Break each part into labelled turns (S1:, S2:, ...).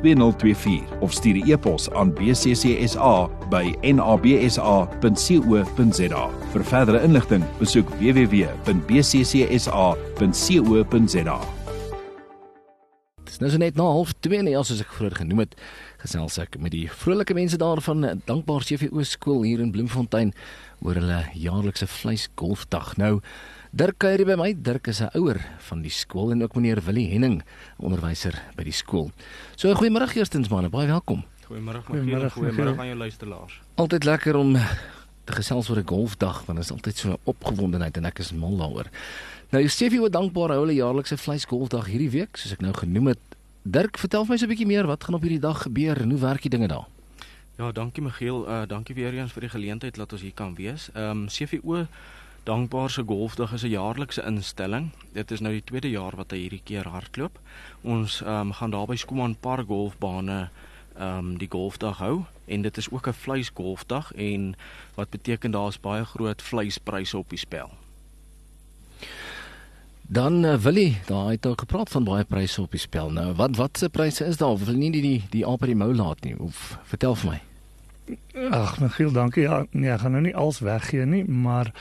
S1: 2024 of stuur 'n e-pos aan bccsa by nabsa.co.za. Vir verdere inligting, besoek www.bccsa.co.za.
S2: Dis nou so net na 0.30 nee, soos ek vroeër genoem het, gesels ek met die vrolike mense daar van Dankbaar CVO skool hier in Bloemfontein oor hulle jaarlikse vleisgolfdag. Nou Dirk kuier by my. Dirk is 'n ouer van die skool en ook meneer Willie Henning, onderwyser by die skool. So goeiemôre eerstens manne, baie welkom.
S3: Goeiemôre, goeiemôre, goeiemôre aan jou luisteraars.
S2: Altyd lekker om te gesels oor 'n golfdag, want dit is altyd so 'n opgewondenheid en ek is mal daaroor. Nou, jy sê jy word dankbaar hou hulle jaarlikse vleisgolfdag hierdie week, soos ek nou genoem het. Dirk, vertel vir my so 'n bietjie meer, wat gaan op hierdie dag gebeur en hoe werk die dinge daar?
S3: Ja, dankie Michiel. Uh dankie weer eens vir die geleentheid dat ons hier kan wees. Ehm um, CVO Dankbaar se golfdag is 'n jaarlikse instelling. Dit is nou die tweede jaar wat hy hierdie keer hardloop. Ons um, gaan daar by Skuman Park golfbane ehm um, die golfdag hou en dit is ook 'n vleisgolfdag en wat beteken daar's baie groot vleispryse op die spel.
S2: Dan uh, Willie, daar het jy gepraat van baie pryse op die spel. Nou, wat wat se pryse is daar? Wil nie die die, die aap by die mou laat nie. Of vertel vir my.
S4: Ag, Michiel, dankie. Ja, nee, ek gaan nou nie alles weggee nie, maar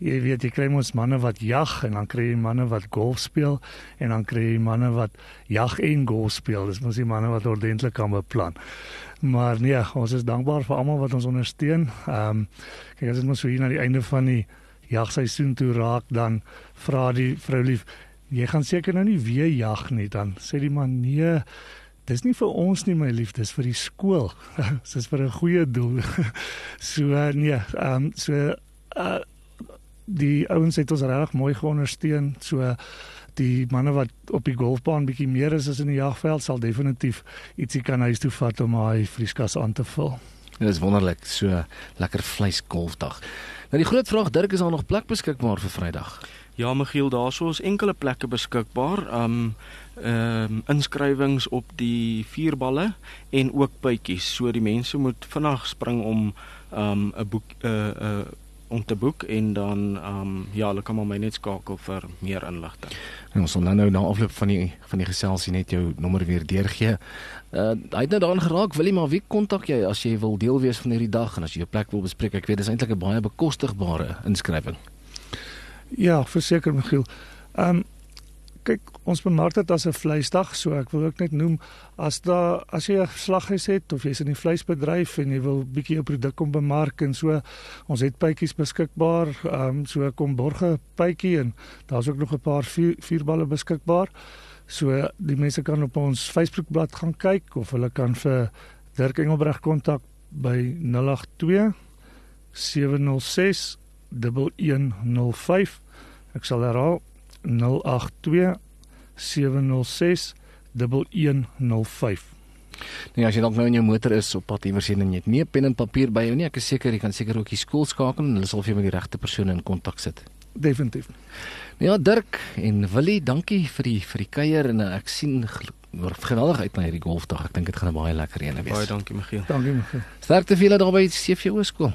S4: jy weet jy kry mos manne wat jag en dan kry jy manne wat golf speel en dan kry jy manne wat jag en golf speel. Dis mos die manne wat ordentlik kan beplan. Maar nee, ons is dankbaar vir almal wat ons ondersteun. Ehm um, kyk as dit mos so hier na die einde van die jagseisoen toe raak dan vra die vrou lief, jy gaan seker nou nie weer jag nie dan sê die man nee Dis nie vir ons nie my liefde, dis vir die skool. Dis vir 'n goeie doel. so nee, ehm um, so uh die ouens het ons regtig mooi geondersteun. So die manne wat op die golfbaan bietjie meer is as in die jagveld sal definitief ietsie kan huis toe vat om hy vrieskas aan te vul.
S2: Dit is wonderlik, so lekker vleis golfdag. Nou die groot vraag Dirk is daar nog plek beskikbaar vir Vrydag?
S3: Ja, Michiel, daarso is enkele plekke beskikbaar. Um ehm um, inskrywings op die vierballe en ook bytjies. So die mense moet vinnig spring om um 'n boek 'n uh, 'n uh, om te boek en dan ehm um, ja, hulle kan maar my net skakel vir meer inligting.
S2: En ons sal nou nou na afloop van die van die geselsie net jou nommer weer deurgee. Uh hy het nou daaraan geraak, wil jy maar wie kontak jy as jy wil deel wees van hierdie dag en as jy jou plek wil bespreek? Ek weet dis eintlik 'n baie bekostigbare inskrywing.
S4: Ja, verseker Michiel. Ehm um, kyk ons bemark dit as 'n vleisdag so ek wil ook net noem as daar as jy 'n slaghuis het of jy's in die vleisbedryf en jy wil bietjie jou produk kom bemark en so ons het pypies beskikbaar ehm um, so kom borge pypie en daar's ook nog 'n paar vier, vierballe beskikbaar. So die mense kan op ons Facebookblad gaan kyk of hulle kan vir Dirk Engelbreg kontak by 082 706 1105 ek sal herhaal 082 706 1105.
S2: Nee, as jy dalk nou in jou motor is op pad iewers heen en jy het nie 'n pen en papier by jou nie, ek is seker jy kan seker ook die skool skakel en hulle sal vir jou met die regte persone in kontak sit.
S4: Definitief.
S2: Nou ja, Dirk en Willie, dankie vir die vir die kuier en ek sien geweldig uit na hierdie golfdag. Ek dink dit gaan 'n baie lekker een wees.
S3: Baie dankie, Michiel.
S4: Dankie, Michiel.
S2: Sterkte vir julle daar by CVO skool.